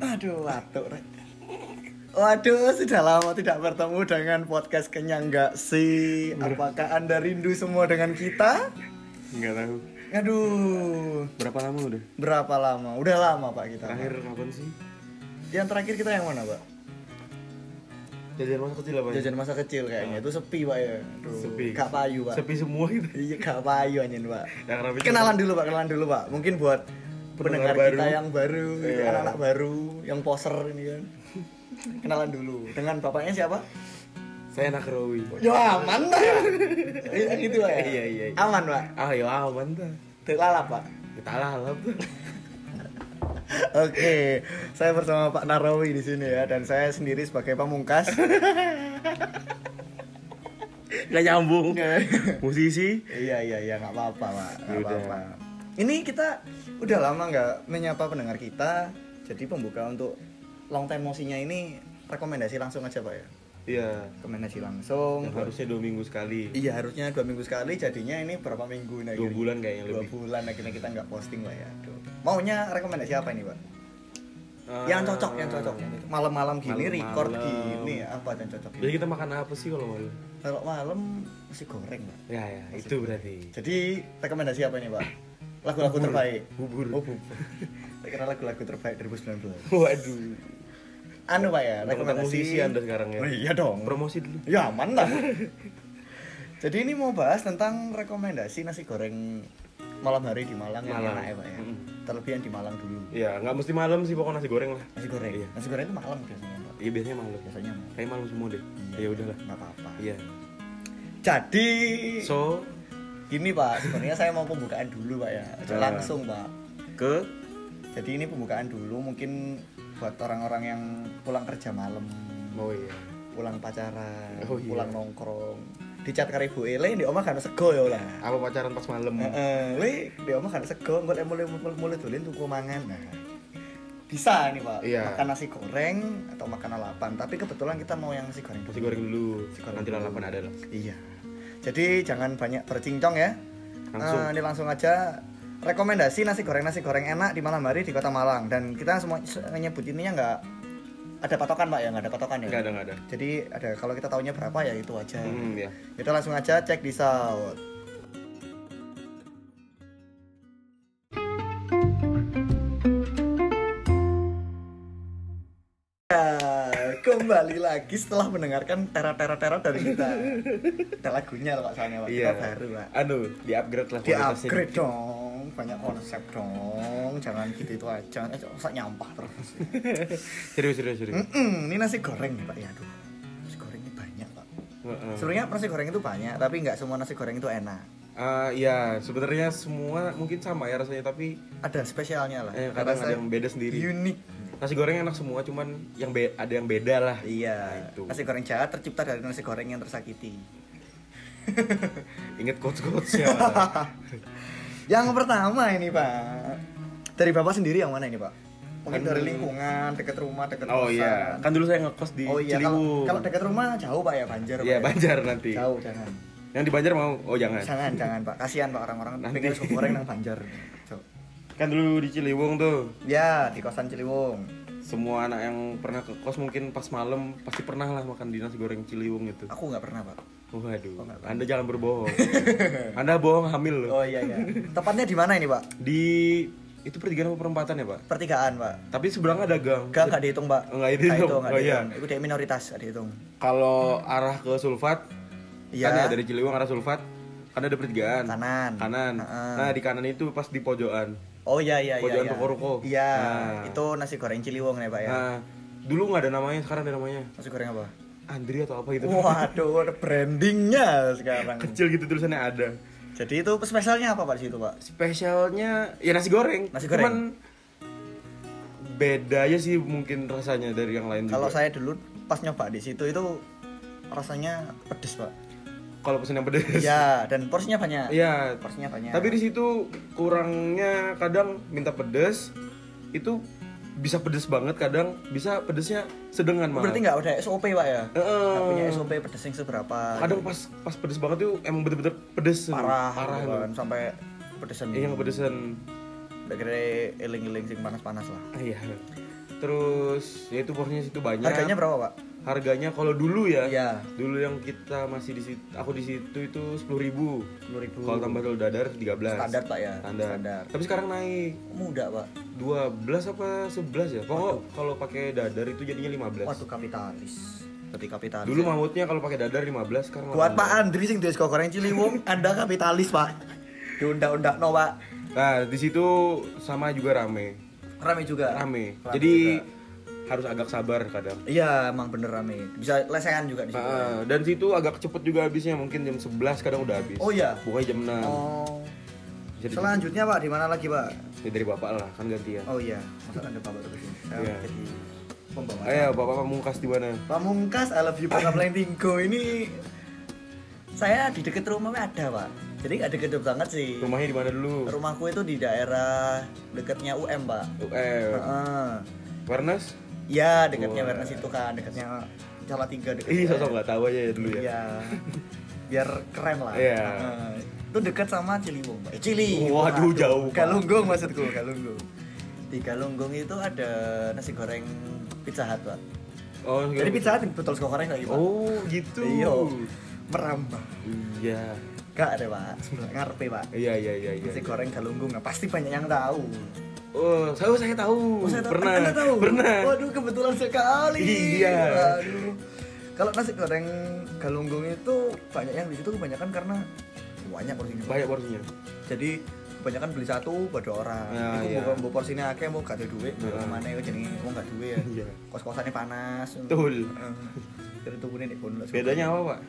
Aduh, waduh. Waduh, sudah lama tidak bertemu dengan podcast kenyang nggak sih? Apakah Anda rindu semua dengan kita? Enggak tahu. Aduh, Berapa lama udah? berapa lama? Udah lama Pak kita. Terakhir kapan sih? Yang terakhir kita yang mana Pak? Jajan masa kecil apa ya? Jajan masa kecil kayaknya. Itu sepi Pak ya. Aduh, Sepi. Gak payu Pak. Sepi semua gitu. Iya, gak payu anjing Pak. Kenalan dulu Pak, kenalan dulu Pak. Mungkin buat pendengar Pendengar kita baru. yang baru, Iya. anak-anak baru, yang poser ini kan. Kenalan dulu. Dengan bapaknya siapa? Saya anak Rawi. Ya aman lah. Iya gitu Pak. ya? Iya, iya, iya. Aman Pak. Ah, ya aman tuh. Terlalap Pak. Kita lalap. Oke, saya bersama Pak Narawi di sini ya dan saya sendiri sebagai pamungkas. Gak nyambung. Musisi. iya iya iya nggak apa-apa Pak, apa-apa. Ini kita udah lama nggak menyapa pendengar kita, jadi pembuka untuk long time mosinya ini rekomendasi langsung aja Pak ya. Iya. Rekomendasi langsung. Yang harusnya dua minggu sekali. Iya harusnya dua minggu sekali, jadinya ini berapa minggu nih? Dua akhirnya? bulan kayaknya Dua lebih. bulan akhirnya kita nggak posting Pak ya. Aduh. Maunya rekomendasi apa ini Pak? Ah, yang cocok, yang cocok. Malam-malam gini, Malam-malam. record gini, apa yang cocok? Jadi kita makan apa sih kalau malam? Kalau malam nasi goreng, Pak. Ya ya, itu berarti. Jadi rekomendasi apa ini, Pak? Lagu-lagu terbaik. Bubur. Oh, bubur. Kira lagu-lagu terbaik 2019. Waduh. Anu, Pak ya, rekomendasi musisi Anda sekarang ya. Oh, iya dong. Promosi dulu. Ya, aman lah. Jadi ini mau bahas tentang rekomendasi nasi goreng malam hari di Malang yang Malang. enak ya, Pak ya. Mm. Terlebih yang di Malang dulu. Iya, nggak mesti malam sih pokoknya nasi goreng lah. Nasi goreng. Iya. Nasi goreng itu malam biasanya, Pak. Iya biasanya malam. Biasanya malam. Kayak malam semua deh. Iya. Ya udahlah. Nggak apa-apa. Iya. Jadi So Gini Pak, sebenarnya saya mau pembukaan dulu Pak ya. Nah. Langsung Pak. ke Jadi ini pembukaan dulu mungkin buat orang-orang yang pulang kerja malam, oh iya. pulang pacaran, Oh, iya. pulang nongkrong. Dicat karo ibu ele di omah kan sego ya lah. Apa pacaran pas malam? Heeh, le di omah kan sego, golek mulai mulai mulai dolen tuku mangan. Nah. Bisa nih Pak, Iya. makan nasi goreng atau makan lalapan. Tapi kebetulan kita mau yang nasi goreng. Nasi goreng dulu. Nasi goreng Nanti dulu. lalapan ada lah. Iya. Jadi jangan banyak bercincong ya. Langsung. Eh, ini langsung aja rekomendasi nasi goreng nasi goreng enak di malam hari di Kota Malang dan kita semua se- nyebut ininya nggak ada patokan pak ya nggak ada patokan ya. Nggak ada nggak ada. Jadi ada kalau kita tahunya berapa ya itu aja. Hmm, ya. Kita langsung aja cek di Sound. Kembali lagi setelah mendengarkan tera-tera-tera dari kita. Ada lagunya loh Pak soalnya Pak. Iya. Kita baru Pak. Anu, di upgrade lah Di upgrade dong, banyak konsep dong. Jangan gitu itu aja, eh masa nyampah terus. serius serius serius. Mm-mm, ini nasi goreng nih Pak ya, aduh. Nasi goreng ini banyak Pak. Sebenarnya nasi goreng itu banyak, tapi nggak semua nasi goreng itu enak. Ah, iya, sebenarnya semua mungkin sama ya rasanya tapi Ada spesialnya lah. eh, kadang Rasa ada yang beda sendiri. Unik. Nasi goreng enak semua, cuman yang be- ada yang beda lah. Iya. Itu. Nasi goreng jahat tercipta dari nasi goreng yang tersakiti. Ingat quotes quotesnya. Yang pertama ini Pak. Dari Bapak sendiri yang mana ini Pak? Mungkin Kan- dari lingkungan, dekat rumah, dekat oh kosan. iya, kan dulu saya ngekos di Oh iya, kalau Ciliwung. kalau dekat rumah jauh Pak ya Banjar. Iya, ya? Banjar nanti. Jauh jangan. Yang di Banjar mau? Oh jangan. Jangan, jangan Pak. Kasihan Pak orang-orang Nanti. goreng nang Banjar. Kan dulu di Ciliwung tuh. Ya, di kosan Ciliwung. Semua anak yang pernah ke kos mungkin pas malam pasti pernah lah makan di nasi goreng Ciliwung itu. Aku nggak pernah, Pak. Waduh, Oh, pernah. Anda jangan berbohong. anda bohong hamil loh. Oh iya iya. Tepatnya di mana ini, Pak? Di itu pertigaan apa perempatan ya, Pak? Pertigaan, Pak. Tapi seberangnya ada gang. Gak nggak dihitung, Pak. Nggak dihitung. Nggak nggak Oh, iya. dihitung. Itu dia minoritas, nggak dihitung. Kalau arah ke Sulfat, Iya. kan ya dari Ciliwung arah Sulfat, kan ada pertigaan. Kanan. Kanan. Heeh. Nah, di kanan itu pas di pojokan. Oh iya iya iya. Pojokan iya. toko-toko. Iya, Nah. itu nasi goreng Ciliwung nih, Pak ya. Nah, dulu nggak ada namanya, sekarang ada namanya. Nasi goreng apa? Andri atau apa gitu. Waduh, ada brandingnya sekarang. Kecil gitu tulisannya ada. Jadi itu spesialnya apa Pak di situ, Pak? Spesialnya ya nasi goreng. Nasi goreng. Cuman beda aja sih mungkin rasanya dari yang lain Kalau saya dulu pas nyoba di situ itu rasanya pedes, Pak. Kalau pesen yang pedes. Ya, dan porsinya banyak. Iya. Porsinya banyak. Tapi di situ kurangnya kadang minta pedes itu bisa pedes banget kadang bisa pedesnya sedengan malah. berarti nggak ada SOP Pak ya? Heeh. Nggak punya SOP pedes yang seberapa? kadang pas pas pedes banget tuh emang bener-bener pedes parah, parah gitu kan, sampai pedesan. Iya yang pedesan udah kira eling-eling sing panas-panas lah Iya. Terus ya itu porsinya situ banyak. harganya berapa pak Harganya kalau dulu ya. Iya. Dulu yang kita masih di situ, aku di situ itu sepuluh ribu. sepuluh ribu Kalau tambah telur dadar 13 standar pak ya Standar. Tapi sekarang naik muda pak 12 apa 11 ya? Pokok kalau pakai dadar itu jadinya 15. waduh kapitalis berarti kapitalis Dulu ya. mamutnya kalau pakai dadar 15 sekarang buat 18. Pak Andri sing sego goreng Ciliwung anda kapitalis pak diundak-undak no pak Nah, di situ sama juga rame. rame juga Rame. Rame Jadi juga. Harus agak sabar kadang. iya emang bener rame bisa lesehan juga di situ Ah, dan situ agak cepet juga habisnya mungkin jam 11 kadang udah habis. oh iya Bukannya jam 6. oh Bisa di- selanjutnya pak di mana lagi pak Ya, dari bapak lah kan gantian. oh iya masa ada bapak terus ini Iya. jadi pembawa Ayo bapak pamungkas di mana? Pamungkas I love you Pak Tingko ini saya di deket rumahnya ada pak jadi nggak deket banget sih Rumahnya di mana dulu? rumahku itu di daerah deketnya UM pak UM. Heeh. Warnes? Ya deketnya Wah. Wernes itu kan deketnya Cala Tiga deket Ih, UM. sosok nggak tahu aja ya dulu ya. Iya. biar keren lah Iya. Itu dekat sama Ciliwung pak Eh, Ciliwung Waduh, aduh. jauh, Pak. Galunggung maksudku Galunggung di Galunggung itu ada nasi goreng Pizza Hut pak Oh, jadi Pizza Hut betul sego goreng lagi pak Oh, gitu. Iya. merambah Iya. Gak ada pak, ngarepe pak Iya, iya, iya, iya. Nasi goreng galunggung, nah, pasti banyak yang tahu Oh, saya saya tahu. Oh, saya tahu. Pernah. Anda tahu? Pernah. Waduh, kebetulan sekali Iya. Waduh Kalau nasi goreng galunggung itu banyak yang di situ kebanyakan karena banyak porsinya Banyak porsinya. Jadi kebanyakan beli satu pada orang Nah, Iku iya. bukan mau porsinya akeh mau gak ada duit Heeh. mana itu jadi mau gak duit ya Iya. kos-kosannya panas Betul. Jadi tubuhnya nih kono. Bedanya apa, Pak?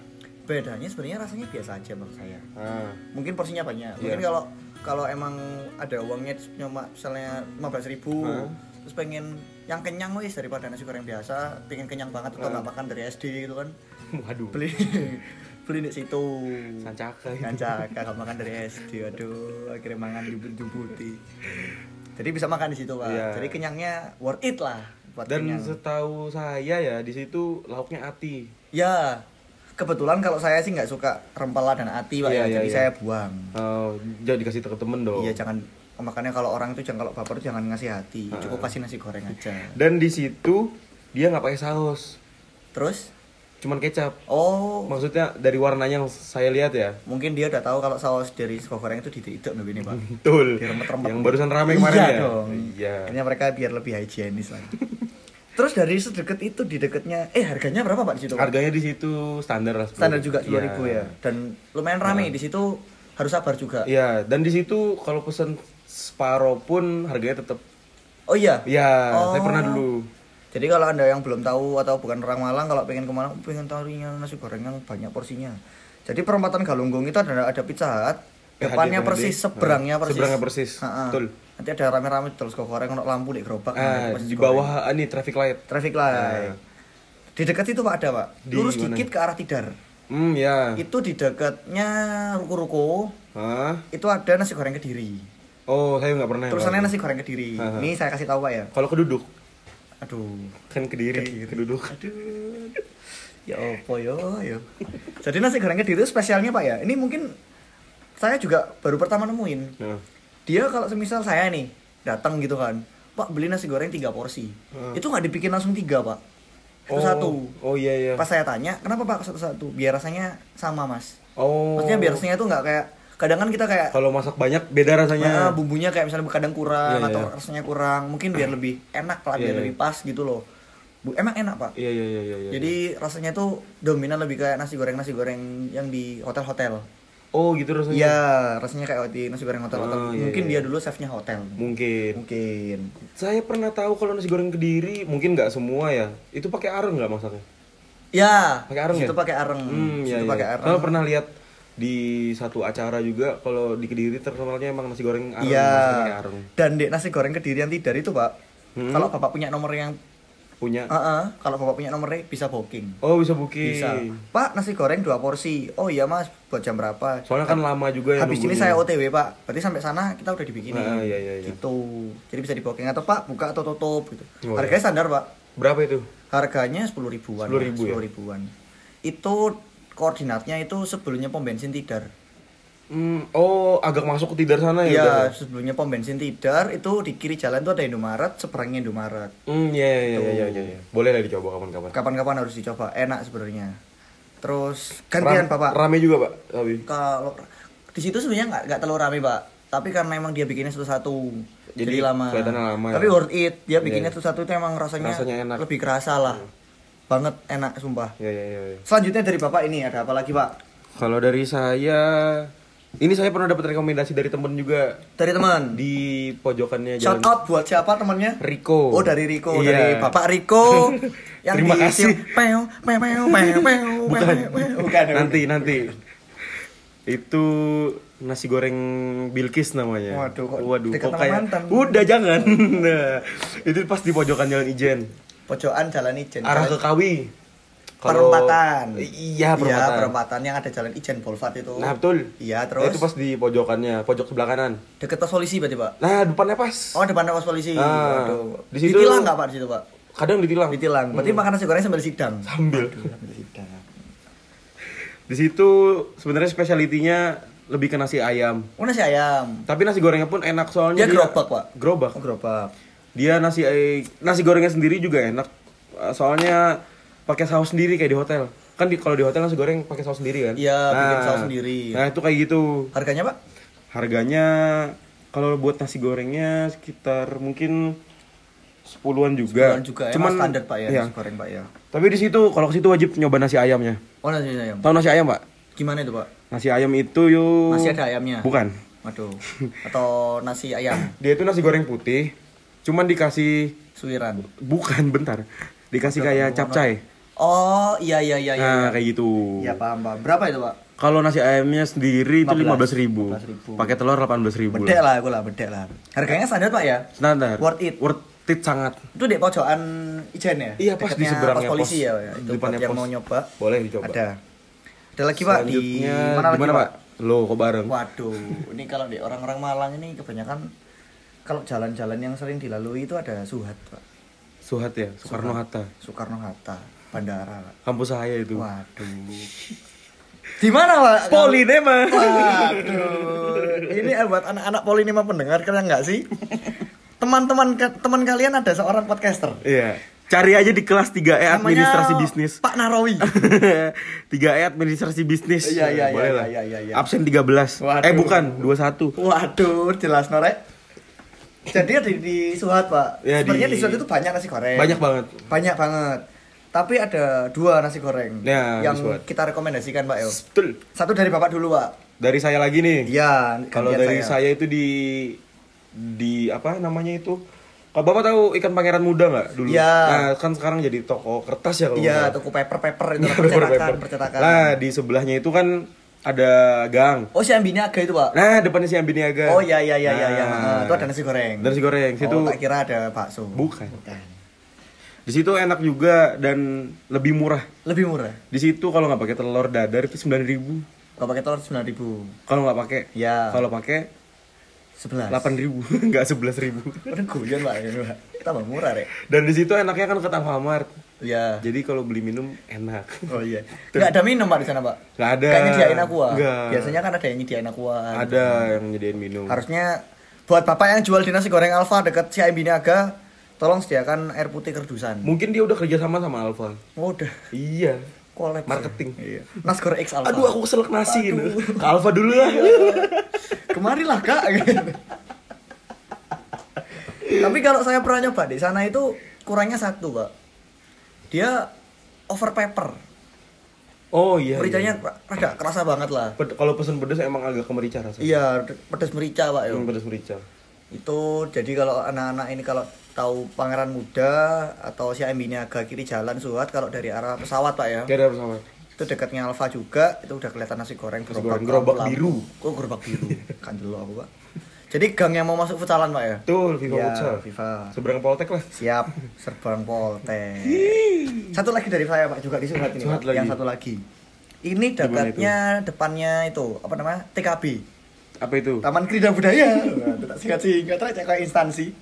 bedanya sebenarnya rasanya biasa aja menurut saya Ah. mungkin porsinya banyak Iya. mungkin kalau kalau emang ada uangnya cuma misalnya 15.000 ribu Hah? terus pengen yang kenyang wis daripada nasi goreng biasa pengen kenyang banget atau Hah? nggak makan dari SD gitu kan Waduh. beli beli di situ Sancaka kancak kakak makan dari SD aduh akhirnya makan di putih jadi bisa makan di situ pak Iya. jadi kenyangnya worth it lah buat Dan kenyang setahu saya ya di situ lauknya ati. ya kebetulan kalau saya sih nggak suka rempela dan ati pak Iya, ya iya, jadi iya. saya buang Oh, jangan dikasih ke temen dong. Iya jangan makanya kalau orang itu jangan kalau baper jangan ngasih hati, Ah. cukup kasih nasi goreng aja. Dan di situ dia nggak pakai saus, Terus cuman kecap. oh Maksudnya dari warnanya yang saya lihat ya. mungkin dia udah tahu kalau saus dari sego goreng itu dititik nih ini pak. Betul. Yang barusan rame kemarin iya ya. Dong. Iya. Akhirnya mereka biar lebih higienis lah. Terus dari sedekat itu di dekatnya, eh harganya berapa pak di situ? Pak? Harganya di situ standar lah. 10.000. Standar juga ribu Iya. ya. Dan lumayan rame di situ harus sabar juga. Iya, dan di situ kalau pesen separuh pun harganya tetap. Oh iya. Iya, Oh. saya pernah dulu. Jadi kalau anda yang belum tahu atau bukan orang Malang kalau pengen ke Malang pengen tahunya nasi goreng yang banyak porsinya. Jadi perempatan Galunggung itu ada ada Pizza Hut, Eh, depannya hadir, persis, seberangnya Nah, persis. seberangnya persis, Ha-ha. betul. Nanti ada rame-rame terus kok goreng ono lampu di gerobak. nah, Ah, pasti di bawah ah, ini traffic light. traffic light. Ah. Di dekat itu Pak ada Pak. Di Lurus mana? dikit ke arah Tidar. Hmm, ya. Itu di dekatnya ruko-ruko Hah? itu ada nasi goreng Kediri. Oh, saya nggak pernah. Tulisannya Pak. nasi goreng Kediri. Ini saya kasih tahu Pak ya. Kalau keduduk Aduh. kan kediri, keduduk. Aduh. Ya opo yo yo. Jadi nasi goreng kediri itu spesialnya Pak ya. Ini mungkin saya juga baru pertama nemuin. Nah. Dia kalau semisal saya nih datang gitu kan, Pak beli nasi goreng tiga porsi. Hmm. Itu nggak dibikin langsung tiga Pak. Satu Oh, satu. Oh iya iya. Pas saya tanya, kenapa Pak satu satu? Biar rasanya sama Mas. Oh. Maksudnya biar rasanya itu nggak kayak kadang kan kita kayak kalau masak banyak beda Nah, rasanya. bumbunya kayak misalnya kadang kurang Iya, atau iya. rasanya kurang, mungkin biar lebih enak lah, Iya, biar iya. lebih pas gitu loh. Bu, emang enak pak. Iya iya iya iya. iya. Jadi rasanya tuh dominan lebih kayak nasi goreng nasi goreng yang di hotel-hotel. Oh gitu rasanya. Iya, rasanya kayak di nasi goreng hotel-hotel. Iya, Mungkin iya. dia dulu chefnya hotel. Mungkin. Mungkin. Saya pernah tahu kalau nasi goreng kediri mungkin nggak semua ya. Itu pakai areng nggak masaknya? Ya. Pakai areng Itu ya? pakai areng. Hmm, iya, Itu iya. pakai areng. Saya pernah lihat di satu acara juga kalau di kediri terkenalnya emang nasi goreng areng. Iya. Dan di nasi goreng kedirian tidar itu pak. Hmm. Kalau bapak punya nomor yang, Punya. Heeh, kalau bapak punya nomornya bisa booking. Oh bisa booking. Bisa. Pak nasi goreng dua porsi. Oh iya mas, buat jam berapa? Soalnya kan lama juga ya. Habis ini saya OTW pak. Berarti sampai sana kita udah dibikinin. Ah, iya, iya, iya. Gitu. Jadi bisa di booking atau pak buka atau tutup gitu. Oh, Harganya iya. standar pak. Berapa itu? Harganya sepuluh ribuan. 10.000 ya? ribuan. Itu koordinatnya itu sebelumnya pom bensin tidar. Hmm, oh, agak masuk ke tidar sana ya? udah? Iya, sebelumnya pom bensin Tidar itu di kiri jalan tuh ada Indomaret, seberangnya Indomaret. Hmm, iya, iya, iya, iya, iya, iya. Boleh lah dicoba kapan-kapan. Kapan-kapan harus dicoba, enak sebenarnya. Terus gantian Ram- Bapak. Rame juga, Pak, tapi. Kalau di situ sebenarnya nggak nggak terlalu rame, Pak. Tapi karena emang dia bikinnya satu-satu. Jadi Jadi, lama. lama ya. Tapi worth it. Dia bikinnya Iya. satu-satu itu emang rasanya, Rasanya enak. lebih kerasa lah. Banget enak sumpah. Iya, iya, iya. iya. Selanjutnya dari Bapak ini ada apa lagi, Pak? Kalau dari saya, ini saya pernah dapat rekomendasi dari temen juga Dari teman. di pojokannya Shout jalan out buat siapa temannya? Riko. Oh dari Riko, Iya. dari Bapak Riko yang Terima di kasih. Peu, peu, peu, peu, peu, Bukan. nanti nanti. Itu nasi goreng Bilkis namanya. Waduh, kok Waduh, kok kayak mantan? udah jangan. Nah, itu pas di pojokan Jalan Ijen. Pojokan Jalan Ijen. Arah ke Kawi. Perempatan. Iya, perempatan. Iya, perempatan yang ada Jalan Ijen Boulevard itu. Nah, betul. Iya, Nah, terus itu pas di pojokannya, pojok sebelah kanan. deket pos polisi berarti, Pak. Nah, depannya pas. Oh, depan pos polisi. Ah, Waduh. di situ- Ditilang nggak Pak di situ, Pak? Kadang ditilang. Ditilang. Berarti makan nasi goreng sambil sidang. Sambil. Sambil sidang. Di situ sebenarnya spesialitinya lebih ke nasi ayam. Oh, nasi ayam. Tapi nasi gorengnya pun enak soalnya Dia gerobak, Pak. Gerobak. Oh, gerobak. Dia nasi eh, nasi gorengnya sendiri juga enak. Soalnya pakai saus sendiri kayak di hotel. Kan di kalau di hotel nasi goreng pakai saus sendiri kan? Iya, bikin saus sendiri. Nah, itu kayak gitu. Harganya, Pak? Harganya kalau buat nasi gorengnya sekitar mungkin sepuluhan juga. Sepuluhan juga ya, Cuman standar, Pak ya, iya. nasi goreng, Pak ya. Tapi di situ kalau ke situ wajib nyoba nasi ayamnya. Oh, nasi ayam. Tahu nasi ayam, Pak? Gimana itu, Pak? Nasi ayam itu yuk Masih ada ayamnya? Bukan. Waduh. Atau nasi ayam Dia itu nasi goreng putih, cuman dikasih suwiran. bukan bentar. Dikasih kayak capcay. Oh, iya iya iya iya. Nah, iya. kayak gitu. Iya, paham, paham. Berapa itu, Pak? Kalau nasi ayamnya sendiri itu 15.000. 15.000. Pakai telur 18.000. Bedek lah aku lah, bedek lah. Harganya standar, Pak ya? Standar. Worth it. Worth it sangat. Itu di pojokan Ijen ya? Iya, pas di seberangnya pos polisi pos. ya, ya. Itu buat yang pos. mau nyoba. Boleh dicoba. Ada. Ada lagi, Pak, di mana lagi, Pak? Pak? Lo kok bareng? Waduh, ini kalau di orang-orang Malang ini kebanyakan kalau jalan-jalan yang sering dilalui itu ada Suhat, Pak. Suhat ya, Soekarno Hatta. Soekarno Hatta, bandara. Kampus saya itu. Waduh. Di mana, Pak? Polinema. Waduh. Ini buat anak-anak Polinema pendengar kalian nggak sih? Teman-teman teman kalian ada seorang podcaster. Iya. Cari aja di kelas 3E Namanya administrasi bisnis. Pak Narawi. 3E administrasi bisnis. Iya, iya, iya, iya, iya, iya. Absen 13. Waduh. Eh bukan, 21. Waduh, jelas norek. Jadi di, di Suhat, Pak. Ya, Sebenarnya di- di... Suhat itu banyak nasi goreng. Banyak banget. Banyak banget. Tapi ada dua nasi goreng Ya, yang Suhat. kita rekomendasikan, Pak Yo. Betul. Satu dari Bapak dulu, Pak. Dari saya lagi nih. Iya, Kalau dari saya. itu di di apa namanya itu? Kalau Bapak tahu ikan pangeran muda nggak dulu? Iya. Nah, kan sekarang jadi toko kertas ya kalau Iya, toko paper-paper itu Iya, percetakan, paper-paper. percetakan. Nah, di sebelahnya itu kan ada gang. Oh, si Ambini Aga itu, Pak. Nah, depannya si Ambi Niaga. Oh iya iya iya iya iya. Nah, itu ada nasi goreng. Nasi goreng. Situ Oh, tak kira ada bakso. Bukan. Bukan. Di situ enak juga dan lebih murah. Lebih murah. Di situ kalau nggak pakai telur dadar itu 9000 Kalau pakai telur 9000. Kalau nggak pakai, Ya. kalau pakai 11. 8000 nggak 11000 Udah guyon, Pak. Tambah murah, Rek. Dan di situ enaknya kan ke Alfamart. Iya. Jadi kalau beli minum enak. Oh iya. Enggak ada minum, Pak, di sana, Pak. Nggak ada. Kayak nyediain aqua. Nggak. Biasanya kan ada yang nyediain aqua. Ada yang nyediain minum. Harusnya buat Bapak yang jual di nasi goreng Alfa dekat si Ambini Aga, tolong sediakan air putih kerdusan. Mungkin dia udah kerja sama sama Alfa. Oh, udah. Iya. Collab. Marketing. Iya. Nasi goreng X Alfa. Aduh aku keselak nasi gitu. Ke Alfa dulu lah. Kemarilah kak. Tapi kalau saya pernah nyoba di sana itu kurangnya satu pak. Dia over pepper. Oh iya. Mericanya iya. rada kerasa banget lah. Ped- kalau pesen pedes emang agak kemerica rasanya. Iya, pedas merica pak yo. Hmm, pedes merica. Itu jadi kalau anak-anak ini kalau tahu Pangeran Muda atau si Ambi Niaga kiri jalan Suhat kalau dari arah pesawat pak ya. Ada bersama. Itu dekatnya Alfa juga, itu udah kelihatan nasi goreng gerobak lampu. biru. Oh, gerobak biru. kan dulu aku pak. Jadi gang yang mau masuk futsalan pak ya? Betul, Viva Iya, Futsal. Viva. Seberang Poltek lah. Siap, serban Poltek. Satu lagi dari saya Pak, juga di Suhat ini. Pak. lagi. Yang satu lagi. Ini dekatnya depannya itu, apa namanya? TKB. Apa itu? Taman Krida Budaya. Wah, itu tak singkat-singkat aja kayak instansi.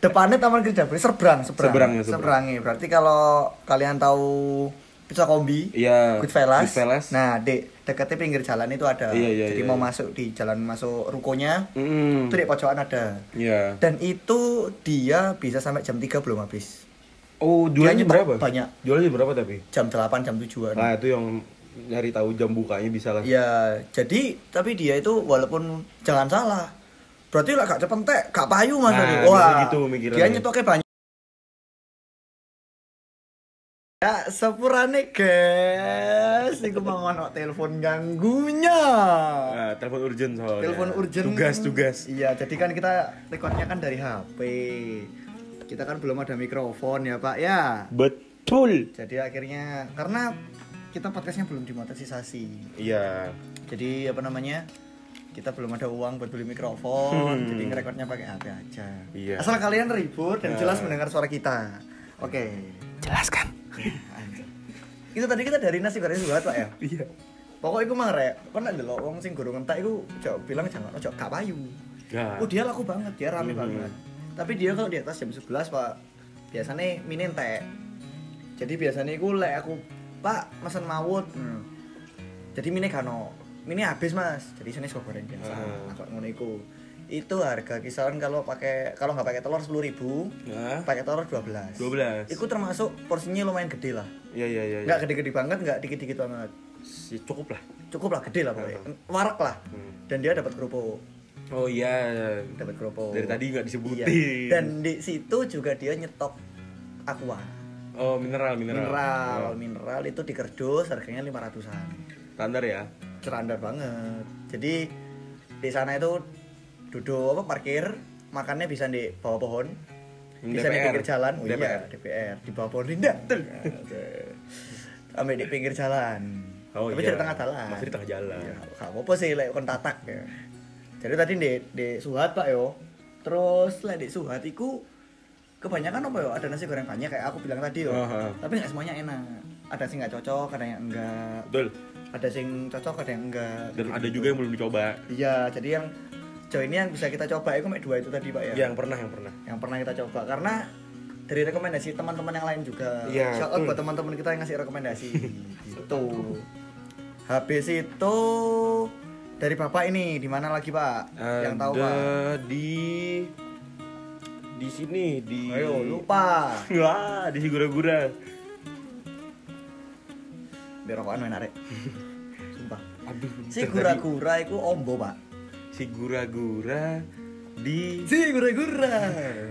Depannya Taman Krida Budaya, seberang, seberang. Seberangnya, seberang. Seberangnya. Berarti kalau kalian tahu pizza kombi Iya. Goodfellas. Goodfellas. Nah, di dekatnya pinggir jalan itu ada. Iya, iya, Jadi iya, mau iya. masuk di jalan masuk rukonya, Mm. itu di pojokan ada. Iya. Dan itu dia bisa sampai jam 3 belum habis. Oh, jualnya berapa? banyak. Jualnya berapa tapi? Jam 8, jam 7-an. Nah, itu yang nyari tahu jam bukanya bisa lah. Ya, jadi tapi dia itu walaupun jangan salah. Berarti lah gak cepet entek, gak payu Mas. Nah, biasa gitu mikirnya. Dia nyetoknya banyak. Ya, sepurane guys, iku mau ono telepon ganggunya. Nah, telepon urgent soalnya. Telepon urgent. Tugas, tugas. Iya, jadi kan kita recordnya kan dari HP. Kita kan belum ada mikrofon ya, Pak ya. Betul. Jadi akhirnya karena kita podcastnya belum dimonetisasi. Iya. Jadi apa namanya? Kita belum ada uang buat beli mikrofon, Hmm. jadi ngerekodnya pakai HP aja. Iya. Asal kalian ribut dan Nah. jelas mendengar suara kita. Oke. Jelaskan. Anjir. Itu tadi kita dari nasi goreng suhat, Pak ya. Iya. Pokoknya iku mang rek, kon nek ndelok wong sing gorong entek iku ojo bilang jangan ojo gak payu. Oh, dia laku banget, dia rame Hmm. banget. Tapi dia kalau di atas jam 11, Pak, biasanya mini entek. Jadi biasanya iku lek aku, Pak, mesen mawut. Hmm. Jadi mini kano. Mini habis, Mas. Jadi sini sego goreng biasa. Hmm. Agak ngono iku. Itu harga kisaran kalau pakai kalau nggak pakai telur 10.000, Nah. pakai telur 12. 12. Itu termasuk porsinya lumayan gede lah. Iya, iya, iya. iya. Nggak gede-gede banget, nggak dikit-dikit banget. Si- cukup lah. Cukup lah gede lah pokoknya. Warak lah. Hmm. Dan dia dapat kerupuk. Oh iya. dapat kerupuk. Dari tadi nggak disebutin. Iya. Dan di situ juga dia nyetok aqua. Oh, mineral, mineral. Mineral, Oh. mineral itu di kerdus harganya 500-an. Standar ya. Standar banget. Jadi di sana itu duduk apa parkir, makannya bisa di bawah pohon. Hmm, Bisa di DPR. pinggir jalan. Oh iya, DPR. DPR di bawah pohon indah. Sampai di pinggir jalan. Oh Tapi iya. di tengah jalan. Masih di tengah jalan. Iya, gak apa-apa sih lek kon tatak ya. Jadi tadi di di Suhat Pak yo. Terus lek di Suhat iku kebanyakan apa yo? Ada nasi goreng banyak kayak aku bilang tadi yo. Aha. Tapi nggak semuanya enak. Ada sing nggak cocok, ada yang enggak. Betul. Ada sing cocok, ada yang enggak. Dan Gitu. ada juga yang belum dicoba. Iya, jadi yang jauh ini yang bisa kita coba itu dua itu tadi Pak ya. Yang pernah, yang pernah. Yang pernah kita coba karena dari rekomendasi teman-teman yang lain juga. Iya, Shout out buat teman-teman kita yang ngasih rekomendasi. gitu. Habis itu dari Bapak ini di mana lagi, Pak? yang tahu, Pak. Ada di sini di Ayo, lupa. Wah, di si gura-gura. Biar enak, Rek. Sumpah. Aduh, Si bentar gura-gura itu ombo, Pak. tadi. si gura-gura di Si gura-gura.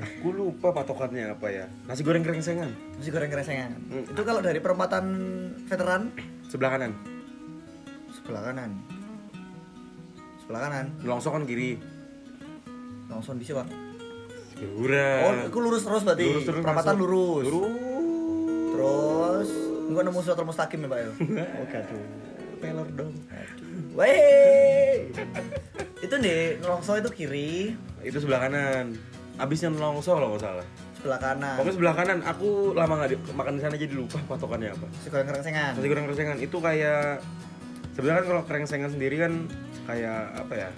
aku lupa patokannya apa ya. Nasi goreng kerengsengan Nasi goreng keresengan. Hmm. Itu kalau dari perempatan veteran sebelah kanan. sebelah kanan. Sebelah kanan. Longsong kan kiri. Langsung di sini, Pak. Gura. Oh, itu lurus terus berarti. Lurus terus Perempatan masuk. lurus. Lurus. Terus enggak nemu surat mustaqim ya, Pak ya? Oh, gaduh. pelor dong. Wey. itu nih, Nelongso itu kiri, Itu sebelah kanan. Abisnya Longso kalau nggak salah. sebelah kanan. Pokoknya sebelah kanan. Aku lama nggak di- makan di sana jadi lupa patokannya apa. Si goreng kerengsengan. Nasi goreng kerengsengan itu kayak sebenarnya kan kalau kerengsengan sendiri kan kayak apa ya?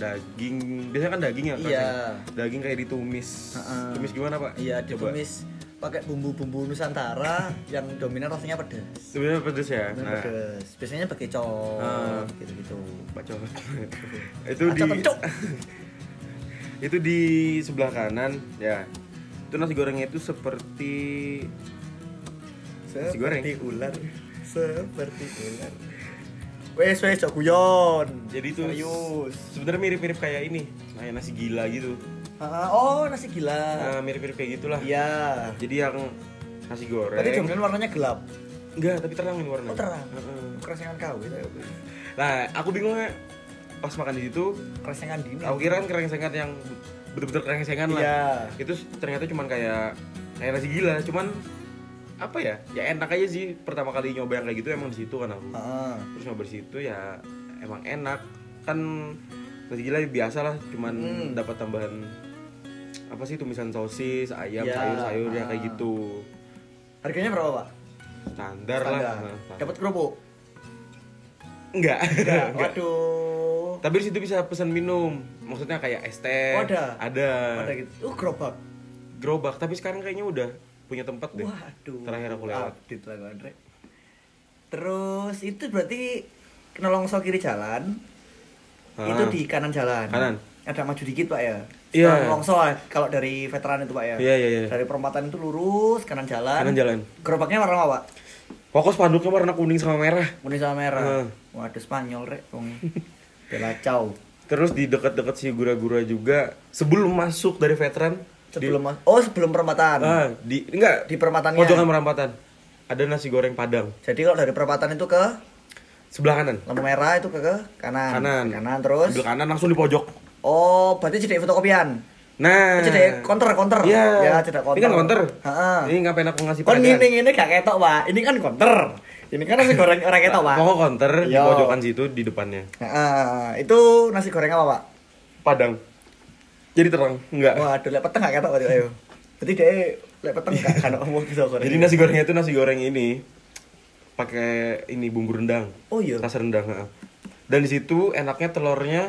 Daging, biasanya kan daging ya Iya. kerengsengan. Daging kayak ditumis. Heeh. Tumis gimana, Pak? Iya, Coba. ditumis pakai bumbu-bumbu Nusantara yang dominan rasanya pedas. Sebenarnya pedes ya. Dominan Nah, pedas. Biasanya pakai cok, Ah. gitu-gitu. bacot. itu di itu di sebelah kanan ya. Itu nasi gorengnya itu seperti Nasi goreng. Seperti ular. Seperti ular. Wes wes cok guyon. jadi itu serius. sebenarnya mirip-mirip kayak ini, kayak nasi gila gitu. Oh, nasi gila. Nah, mirip-mirip kayak gitulah. Iya. Jadi yang nasi goreng. Tapi dominan warnanya gelap. Enggak, tapi terang ini warnanya. Oh, terang. Heeh. Keresengan kau itu. Nah, aku bingungnya pas makan di situ, Keresengan dini. aku kira kan kerengsengan yang betul-betul kerengsengan lah. Iya. Itu ternyata cuman kayak kayak nasi gila, cuman apa ya? Ya enak aja sih pertama kali nyoba yang kayak gitu emang di situ kan aku. Heeh. Terus nyoba di situ ya emang enak. Kan nasi gila biasa lah, cuman Hmm. dapat tambahan apa sih tumisan sosis, ayam, Iya. sayur-sayur ya kayak Ah. gitu. Harganya berapa, Pak? Standar, lah. Standar. Nah, standar. Dapat kerupuk? Enggak. Enggak. Enggak. Waduh. Tapi di situ bisa pesan minum. Maksudnya kayak es teh. Oh, ada? Ada. Ada gitu. Uh, gerobak. Gerobak, tapi sekarang kayaknya udah punya tempat deh. Waduh. Terakhir aku lewat. Update lah, Andre. Terus itu berarti nolongso kiri jalan. Ah. Itu di kanan jalan. Kanan. Ada maju dikit pak ya. Iya. Setelah Nolongso kalau dari veteran itu pak ya. Iya, iya, iya. Dari perempatan itu lurus kanan jalan. Kanan jalan. Gerobaknya warna apa pak? Pokoknya spanduknya warna kuning sama merah. Kuning sama merah. Heeh. Waduh Spanyol rek. Wong. Bela Ciao. Terus di dekat-dekat si gura-gura juga sebelum masuk dari veteran Sebelum mas- oh sebelum perempatan. di, ah, di enggak Di perempataannya. pojokan perempatan ada nasi goreng padang Jadi kalau dari perempatan itu ke sebelah kanan lampu merah itu ke, ke kanan. kanan Kanan terus. sebelah kanan langsung di pojok Oh, berarti jadi fotokopian. nah Jadi counter counter. Iya. Ya, tidak counter. Ini kan counter. Heeh. Ini ngapain aku ngasih Kon ngene ngene gak ketok, Pak. Ini kan counter. Ini kan nasi goreng orang ketok, Pak. Pokok counter di Yo. pojokan situ di depannya. Heeh. itu nasi goreng apa, Pak? Padang. Jadi terang, enggak. Waduh, lek peteng gak ketok berarti ayo. Berarti dia lek peteng gak kan omong bisa goreng. Jadi nasi gorengnya itu nasi goreng ini pakai ini bumbu rendang. Oh iya. Rasa rendang, heeh. Dan di situ enaknya telurnya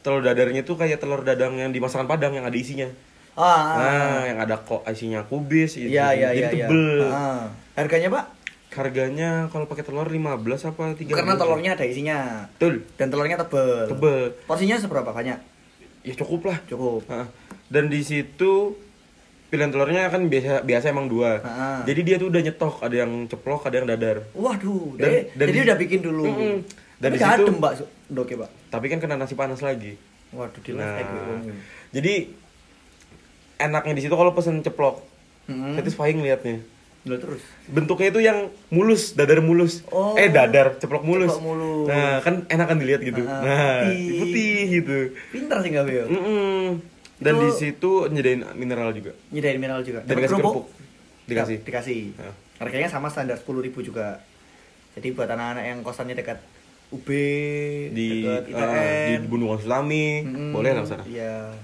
telur dadarnya itu kayak telur dadang yang di masakan Padang yang ada isinya. Ah, ah. Nah, yang ada kok isinya kubis itu. Iya, iya, Jadi iya, iya. tebel. Heeh. Harganya, Pak? Harganya kalau pakai telur 15 apa 30? Karena telurnya ada isinya Betul. dan telurnya tebel. Tebel. Porsinya seberapa banyak? Ya cukup lah. Cukup. Heeh. Dan di situ pilihan telurnya kan biasa biasa emang dua. Jadi dia tuh udah nyetok, ada yang ceplok, ada yang dadar. Waduh, Dan- dia- dan jadi di- udah bikin dulu. Mm-mm. Dan Dan di di situ- adem, Mbak. Doke, Pak. Tapi kan kena nasi panas lagi. Waduh, di Nah, jadi enaknya di situ kalau pesen ceplok, Hmm. satisfying liatnya. Terus. Bentuknya itu yang mulus, dadar mulus. Oh. Eh dadar, ceplok mulus. Ceplok mulus. Nah, kan enakan dilihat gitu. Ah, nah, putih. putih gitu. Pintar sih nggak Beo? Mm-mm. Dan Itu- di situ nyediain mineral juga. Nyediain mineral juga. Dan dikasih kerupuk. Dikasih. Ya, dikasih. Heeh. Harganya sama standar 10.000 juga. Jadi buat anak-anak yang kosannya dekat UB, di dekat eh, di ITN, Bendungan Sulami, Mm-mm. boleh lah sana. Iya.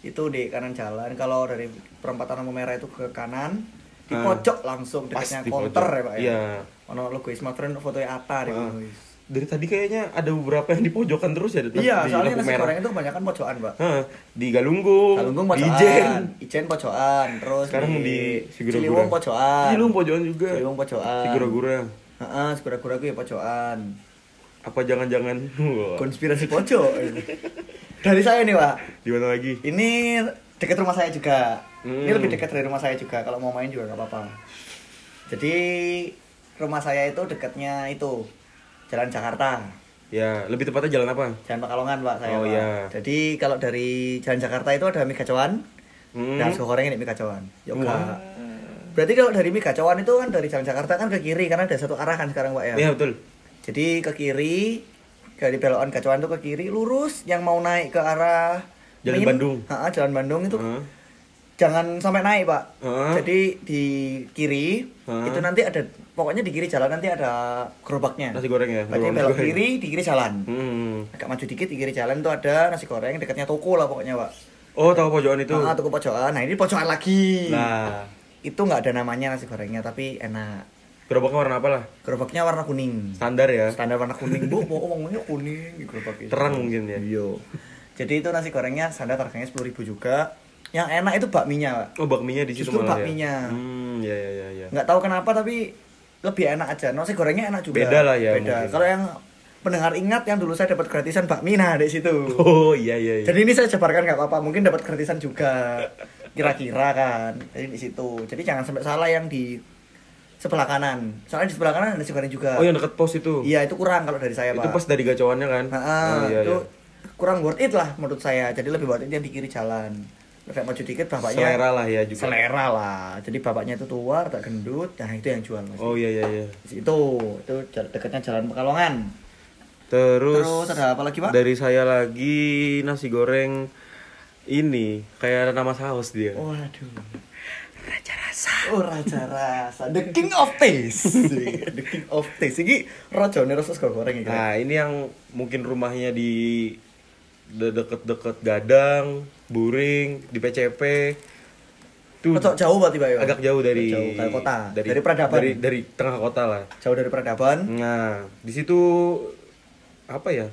Itu di kanan jalan. Kalau dari perempatan lampu merah itu ke kanan, di Ah. pojok langsung dekatnya counter ya, Pak ya. Iya. Ono logo smartphone fotonya Ata di Ah. wis. Dari tadi kayaknya ada beberapa yang di pojokan terus ya. Iya, di soalnya nasi goreng itu kebanyakan pojokan, Pak. Hah, di Galunggung, Galunggung di pojokan, Ijen. Ijen pojokan, terus Sekarang di. Ciliwung pojokan. Ciliwung pojokan juga. Ciliwung pojokan. Sigura-gura. Heeh, segura-gura gue ya pojokan. Apa jangan-jangan Konspirasi pojok. Dari saya nih, Pak. di mana lagi? Ini dekat rumah saya juga. Ini Hmm. lebih dekat dari rumah saya juga. Kalau mau main juga nggak apa-apa. Jadi rumah saya itu dekatnya itu Jalan Jakarta. Ya, lebih tepatnya jalan apa? Jalan Pekalongan, Pak, saya. Oh, Pak. iya. Jadi kalau dari Jalan Jakarta itu ada mie gacoan. Hmm. Dan goreng ini mie gacoan. Yoga. Wah. Berarti kalau dari mie gacoan itu kan dari Jalan Jakarta kan ke kiri karena ada satu arah kan sekarang, Pak ya. Iya, betul. Jadi ke kiri dari belokan gacoan itu ke kiri lurus yang mau naik ke arah Jalan. Bandung. Ha, Jalan Bandung itu Heeh. jangan sampai naik, Pak. Heeh. Jadi di kiri Heeh. itu nanti ada pokoknya di kiri jalan nanti ada gerobaknya. Nasi goreng ya. Berarti belok goreng. kiri di kiri jalan. Hmm. Agak maju dikit di kiri jalan tuh ada nasi goreng dekatnya toko lah pokoknya, Pak. Oh, tahu pojokan itu. Ah, toko pojokan. Nah, ini pojokan lagi. Nah, Itu nggak ada namanya nasi gorengnya tapi enak. gerobaknya warna apa lah? Gerobaknya warna kuning. Standar ya. Standar warna kuning, Bu. Mau ngomongnya kuning di gerobak itu. Terang mungkin ya. Iya. Jadi itu nasi gorengnya standar harganya 10.000 juga. Yang enak itu bakminya, Pak. Oh, bakminya di situ Justru malah bakminya. ya. Hmm, ya ya ya ya. Nggak tahu kenapa tapi lebih enak aja. Nasi gorengnya enak juga. Beda lah ya, Beda. Kalau yang pendengar ingat yang dulu saya dapat gratisan bakmi nah di situ. Oh, iya iya iya. Jadi ini saya jabarkan nggak apa-apa, mungkin dapat gratisan juga. Kira-kira kan. Jadi di situ. Jadi jangan sampai salah yang di sebelah kanan. Soalnya di sebelah kanan ada nasi goreng juga. Oh, yang dekat pos itu. Iya, itu kurang kalau dari saya, Itu Pak. pas dari gacoannya kan? Ah, Oh, iya, itu iya. Kurang worth it lah menurut saya. Jadi lebih worth it yang di kiri jalan. Lebih maju dikit bapaknya. Selera lah ya juga. Selera lah. Jadi bapaknya itu tua, tak gendut, nah itu yang jual. Mas. Oh iya iya iya. Itu, itu dekatnya jalan Pekalongan. Terus, Terus ada apa lagi, Pak? Dari saya lagi nasi goreng ini kayak ada nama saus dia. Waduh. Raja rasa. Oh, raja rasa. The king of taste. The king of taste. Ini rajane rasa sego goreng iki. Nah, ini yang mungkin rumahnya di deket-deket Gadang, Buring, di PCP. Tuh Kocok jauh berarti Pak ya? agak jauh dari jauh dari kota. Dari, peradaban. Dari dari tengah kota lah. Jauh dari peradaban. Nah, di situ apa ya?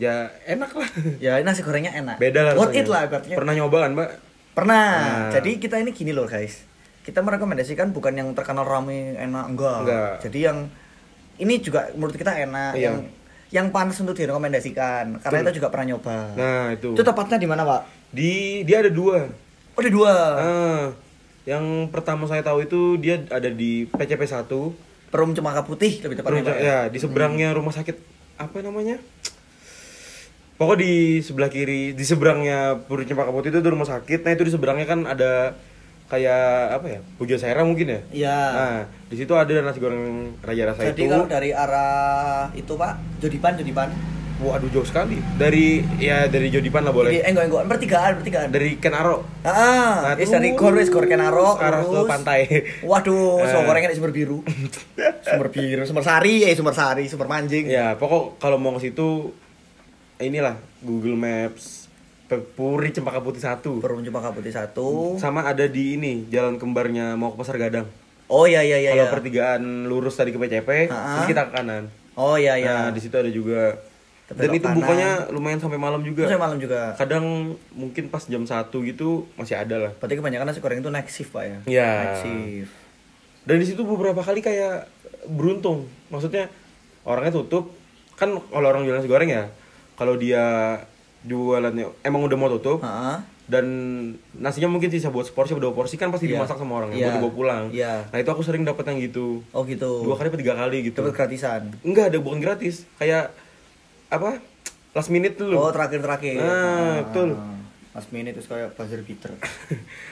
Ya enak lah. Ya nasi gorengnya enak. Beda lah Worth it lah ibaratnya. Pernah nyoba kan, Mbak? Pernah. Nah. Jadi kita ini gini loh guys. Kita merekomendasikan bukan yang terkenal rame enak enggak. Enggak. Jadi yang ini juga menurut kita enak Iya. yang yang panas untuk direkomendasikan karena Betul. kita juga pernah nyoba. Nah, itu. Itu tepatnya di mana, Pak? Di dia ada dua. Oh, ada dua. Ah, yang pertama saya tahu itu dia ada di PCP 1. Perum Cemaka Putih lebih tepatnya. Pak, ya, di seberangnya rumah sakit apa namanya? Pokok di sebelah kiri, di seberangnya Puri Cempaka Putih itu ada rumah sakit. Nah, itu di seberangnya kan ada kayak apa ya? Puja Sera mungkin ya? Iya. Nah, di situ ada nasi goreng raja rasa Jadi itu. kalau dari arah itu, Pak, Jodipan, Jodipan. Waduh jauh sekali. Dari ya dari Jodipan lah boleh. Jadi enggak enggak pertigaan, pertigaan. Dari Kenaro. Ah, Nah, is dari terus Gor wis Gor Kenaro arah ke pantai. Waduh, Eh. sumber gorengnya di sumber biru. sumber biru, sumber sari ya, sumber sari, sumber manjing. Ya, pokok kalau mau ke situ inilah Google Maps Puri Cempaka Putih 1. Perum Cempaka Putih satu. Sama ada di ini jalan kembarnya mau ke Pasar Gadang. Oh iya iya iya. kalau iya. pertigaan lurus tadi ke PCP, terus kita ke kanan. Oh iya iya. Nah, di situ ada juga. Dan itu kanan. bukanya lumayan sampai malam juga. Terus malam juga. Kadang mungkin pas jam 1 gitu masih ada lah. Berarti kebanyakan nasi goreng itu night shift, Pak ya. Iya. Night shift. Dan di situ beberapa kali kayak beruntung. Maksudnya orangnya tutup. Kan kalau orang jualan nasi goreng ya, kalau dia jualannya emang udah mau tutup Heeh. dan nasinya mungkin sisa buat seporsi dua porsi kan pasti Iya. dimasak sama orang Iya. buat dibawa pulang. Iya. Nah, itu aku sering dapet yang gitu. Oh gitu. Dua kali atau tiga kali gitu. Dapat gratisan. Enggak, ada bukan gratis. Kayak apa? Last minute dulu. Oh, terakhir-terakhir. Nah, betul. Last minute terus kayak buzzer beater.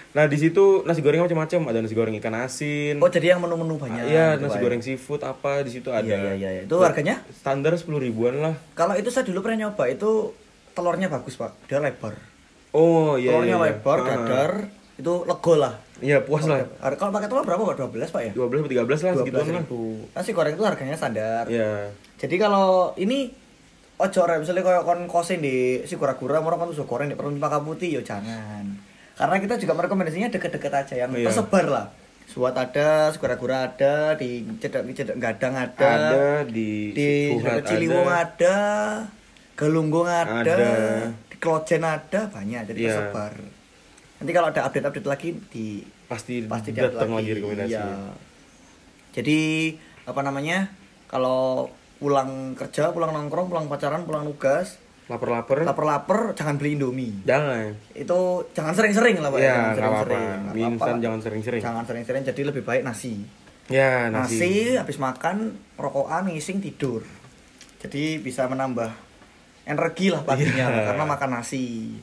Nah, di situ nasi goreng macam-macam. Ada nasi goreng ikan asin. Oh, jadi yang menu-menu banyak. Iya, gitu, nasi goreng seafood apa di situ ada. Iya, iya, iya. Itu harganya? Standar sepuluh ribuan lah. Kalau itu saya dulu pernah nyoba itu telurnya bagus, Pak. Dia lebar. Oh iya. telurnya iya, iya. lebar, Ah. dadar, itu lego lah. Iya puas lah. Har- Kalau pakai telur berapa, Pak? 12, Pak ya? 12 atau 13 lah segituan lah. ribu. Nasi goreng itu harganya standar. Iya. Jadi kalau ini ojo rek misalnya kayak kon kosin di si kura-kura mau kan tuh goreng di perlu pakai putih yo jangan. Karena kita juga merekomendasinya deket-deket aja yang Iya. tersebar lah. Suat ada, sekura-kura ada, di cedek cedek gadang ada, Ada di di Ciliwung ada. ada, Galunggung ada, Ada. di Klojen ada, banyak jadi Iya. tersebar. Nanti kalau ada update-update lagi di Pasti pasti datang lagi rekomendasi. Iya. Jadi apa namanya? Kalau pulang kerja, pulang nongkrong, pulang pacaran, pulang nugas, Lapar-lapar. lapar-lapar jangan beli Indomie. Jangan. Itu jangan sering-sering lah Pak. Jangan nggak apa-apa. Mie instan jangan sering-sering. Jangan sering-sering jadi lebih baik nasi. Ya, Nasi, nasi. habis makan, rokokan, ngising, tidur. Jadi bisa menambah energi lah paginya Iya. karena makan nasi.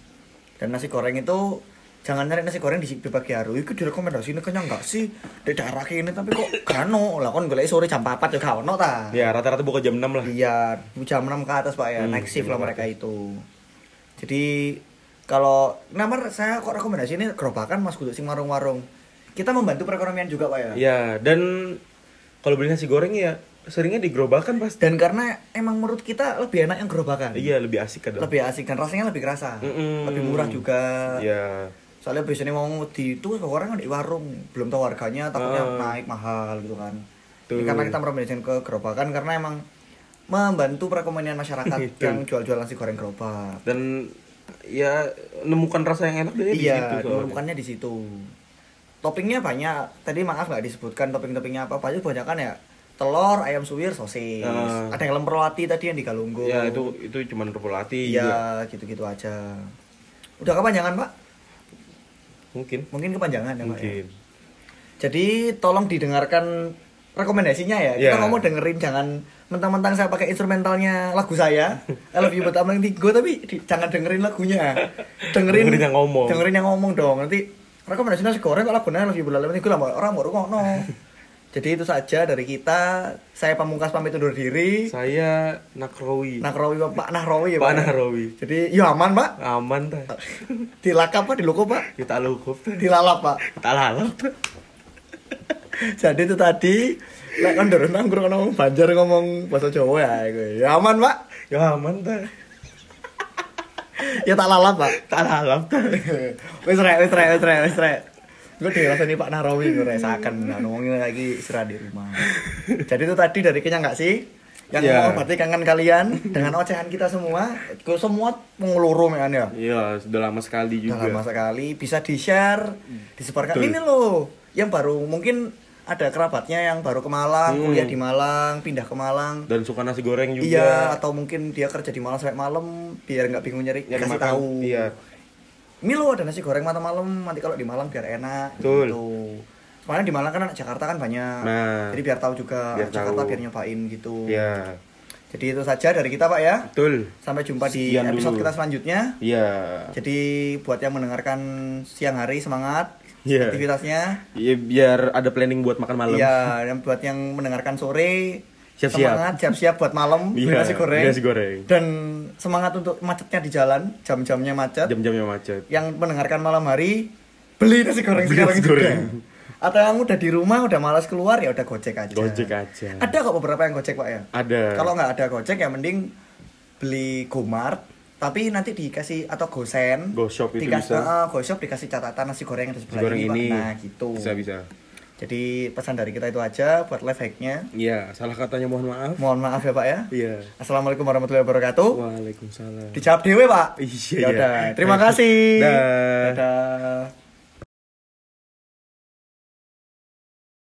Dan nasi goreng itu jangan nyari nasi goreng di pagi hari. Itu direkomendasi ini kenyang enggak sih? Di daerah ini tapi kok kano lah kon golek sore jam 4 ya gak ono ta. Ya, rata-rata buka jam 6 lah. Iya, jam 6 ke atas Pak ya, Hmm, next shift lah mereka itu. Jadi kalau nomor saya kok rekomendasi ini gerobakan Mas Kudu sing warung-warung. Kita membantu perekonomian juga Pak ya. Ya, dan kalau beli nasi goreng ya seringnya di gerobakan pasti. Dan karena emang menurut kita lebih enak yang gerobakan. Iya, lebih asik kadang. Lebih asik dan rasanya lebih kerasa. Mm-mm. Lebih murah juga. Iya. Soalnya biasanya mau di itu orang kan di warung, belum tahu harganya, takutnya Ah. naik mahal gitu kan. Tuh. Karena kita merekomendasikan ke gerobakan karena emang membantu perekonomian masyarakat Itu. yang jual-jual nasi goreng gerobak. Dan ya nemukan rasa yang enak di iya, situ soalnya. bukannya di situ. Toppingnya banyak. Tadi maaf nggak disebutkan topping-toppingnya apa. Banyak banyak kan ya telur, ayam suwir, sosis. Ah. Ada yang lemper roti tadi yang di Galunggung. Ya, itu itu cuman rupulati juga. Iya, gitu-gitu aja. Udah kepanjangan, Pak? Mungkin. Mungkin kepanjangan ya, Pak. ya? Mungkin. Jadi tolong didengarkan rekomendasinya ya. Kita Iya. ngomong dengerin jangan mentang-mentang saya pakai instrumentalnya lagu saya. I love you but I'm tigo tapi di- jangan dengerin lagunya. Dengerin Dengerin yang ngomong. Dengerin yang ngomong dong. Nanti rekomendasinya nasi goreng kok lagunya I love you but I'm tigo lah orang baru ngono. Jadi itu saja dari kita. Saya pamungkas pamit undur diri. Saya Nakrowi. Nakrowi Pak Nahrawi ya Pak Pak. ya? Nahrawi. Jadi ya aman Pak. Aman ta. Dilakap Pak, diloko Pak. Kita lukup. Dilalap Pak. Kita lalap. Jadi itu tadi lek kan ndoro nangkrung ngomong Banjar ngomong bahasa Jawa ya gue. Ya aman, Pak. Ya aman ta. Ya tak lalap, Pak. Tak lalap ta. wis rek, wis rek, wis rek, wis rek. Gue dirasani Pak Narawi gue resakan nah, ngomongin lagi istirahat di rumah. Jadi itu tadi dari kenyang nggak sih? Yang Ya. ngomong berarti kangen kalian dengan ocehan kita semua. Gue semua mengeluruh ya. Iya, sudah lama sekali juga. lama sekali bisa di-share, disebarkan. Betul. Ini loh yang baru mungkin ada kerabatnya yang baru ke Malang, Hmm. kuliah di Malang, pindah ke Malang. Dan suka nasi goreng juga. Iya, atau mungkin dia kerja di Malang sampai malam biar nggak bingung nyari, Nyari kasih makan. tahu. Iya. Ini loh ada nasi goreng mata malam, nanti kalau di Malang biar enak Betul. gitu. Soalnya di Malang kan anak Jakarta kan banyak. Nah. Jadi biar tahu juga Biar Jakarta tahu. biar nyobain gitu. Iya. Jadi itu saja dari kita, Pak ya. Betul. Sampai jumpa di Sekian episode dulu. kita selanjutnya. Iya. Jadi buat yang mendengarkan siang hari semangat Iya. aktivitasnya. Iya biar ada planning buat makan malam. Iya, dan buat yang mendengarkan sore Siap-siap. semangat siap-siap buat malam Iya, nasi goreng. nasi goreng. Dan semangat untuk macetnya di jalan, jam-jamnya macet. Jam-jamnya macet. Yang mendengarkan malam hari beli nasi goreng Beli sekarang nasi juga. goreng. Atau yang udah di rumah udah malas keluar ya udah gojek aja. Gojek aja. Ada kok beberapa yang gojek pak ya. Ada. Kalau nggak ada gojek ya mending beli Gomart tapi nanti dikasih atau gosen Go-shop itu dikas- bisa. eh, go-shop dikasih catatan nasi goreng yang sebelah ini, Pak. ini. nah gitu Bisa bisa. Jadi pesan dari kita itu aja buat live hacknya Iya, salah katanya mohon maaf. mohon maaf ya pak ya Iya. assalamualaikum warahmatullahi wabarakatuh Waalaikumsalam. dijawab dewe pak Iya, ya udah iya. terima kasih Dah. Dadah.